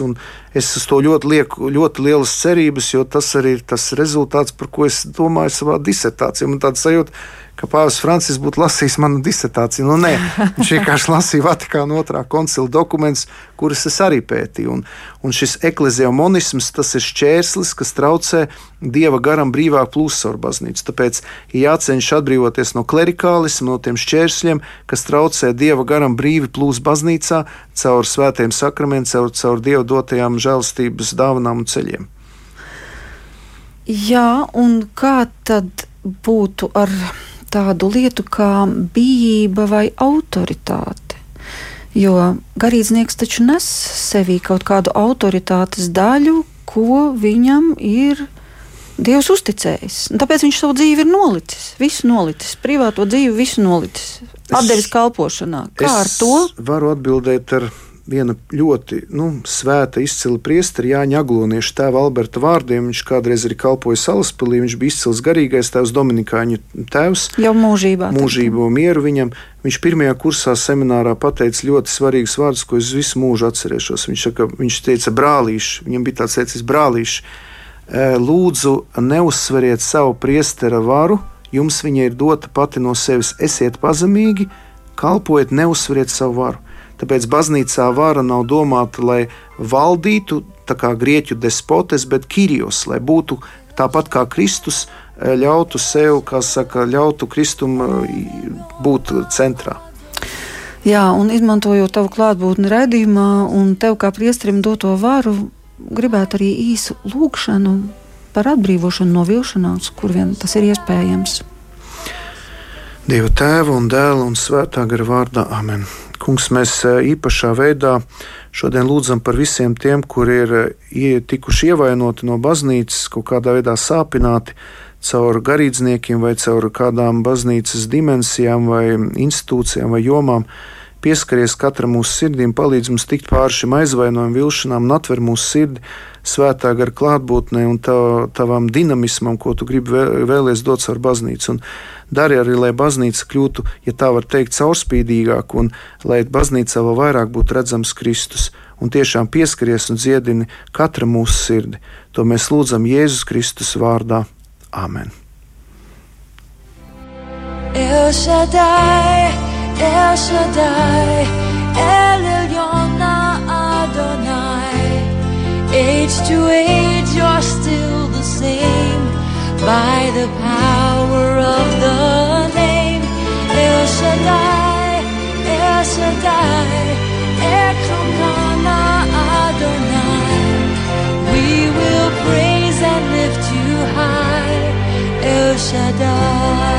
Speaker 3: Es uz to ļoti lieku ļoti lielas cerības, jo tas arī ir tas rezultāts, par ko es domāju savā disertācijā. Man tāds sajūta, ka Pāvils Francis būtu lasījis manu disertāciju. Nu, nē, viņš vienkārši lasīja Vatikāna otrā koncila dokumentus, kurus es arī pētīju. Un, un šis ekleziamonisms, tas ir šķērslis, kas traucē dieva garam brīvāk plūst caur baznīcu. Tāpēc ir jācenšas atbrīvoties no klerikālisma, no tiem šķēršļiem, kas traucē dieva garam brīvi plūst baznīcā caur svētiem sakramentiem, caur, caur dieva dotajām žēlstības dāvanām un ceļiem.
Speaker 2: Jā, un kā tad būtu ar tādu lietu kā bijība vai autoritāte. Jo garīdznieks taču nes sevī kaut kādu autoritātes daļu, ko viņam ir Dievs uzticējis. Tāpēc viņš savu dzīvi ir nolicis. Visu nolicis, privāto dzīvi, visu nolicis. Atdevis kalpošanā. Kā ar to?
Speaker 3: Varu atbildēt ar viena ļoti nu, svēta, izcila priestera Jāņa Aglonieša tēva Alberta vārdiem. Viņš kādreiz arī kalpoja Salaspilī, viņš bija izcils garīgais tēvs, Dominikāņu tēvs.
Speaker 2: Jau mūžībā.
Speaker 3: Mūžību mieru viņam. Viņš pirmajā kursā seminārā pateica ļoti svarīgus vārdus, ko es visu mūžu atcerēšos. Viņš, saka, viņš teica, brālīši, viņam bija tāds teicis, brālīši, lūdzu, neuzsveriet savu priestera varu, jums viņa ir dota pati no sevis. Esiet pazemīgi, kalpojiet, neuzsveriet savu varu. Tāpēc baznīcā vara nav domāta, lai valdītu kā grieķu despotes, bet kirijos, lai būtu tāpat kā Kristus, eh, ļautu sev, kā saka, ļautu Kristum eh, būt centrā.
Speaker 2: Jā, un izmantojot tavu klātbūtni redzējumā un tev kā priestrim doto varu, gribētu arī īsu lūgšanu par atbrīvošanu no vilšanās, kur vien tas ir iespējams.
Speaker 3: Dieva tēva un dēla un svētā gara vārdā Amen. Kungs, mēs e, īpašā veidā šodien lūdzam par visiem tiem, kuri ir e, tikuši ievainoti no baznīcas, kaut kādā veidā sāpināti caur garīdzniekiem vai caur kādām baznīcas dimensijām vai institūcijām vai jomām. Pieskaries katram mūsu sirdīm, palīdz mums tikt pāri šim aizvainojumam, vilšanām un atver mūsu sirdi svētā gara klātbūtnē un tav, tavam dinamismam, ko tu gribi vēlēties dot caur baznīcu. Un dari arī, lai baznīca kļūtu, ja tā var teikt, caurspīdīgāka un lai baznīcā vēl vairāk būtu redzams Kristus. Un tiešām pieskaries un dziedini katra mūsu sirdi. To mēs lūdzam Jēzus Kristus vārdā. Amen! El Shaddai, El Shaddai, El Elyon Adonai. Age to age, you're still the same by the power of the name El Shaddai, El Shaddai, Adonai. We will praise and lift you high, El Shaddai.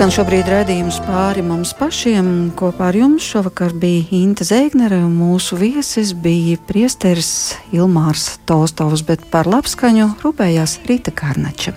Speaker 2: Skan šobrīd redzējums pāri mums pašiem. Kopā ar jums šovakar bija Inte Zēgnere un mūsu viesis bija priesteris Ilmārs Tolstovs, bet par labskaņu rūpējās Rīta Kārnača.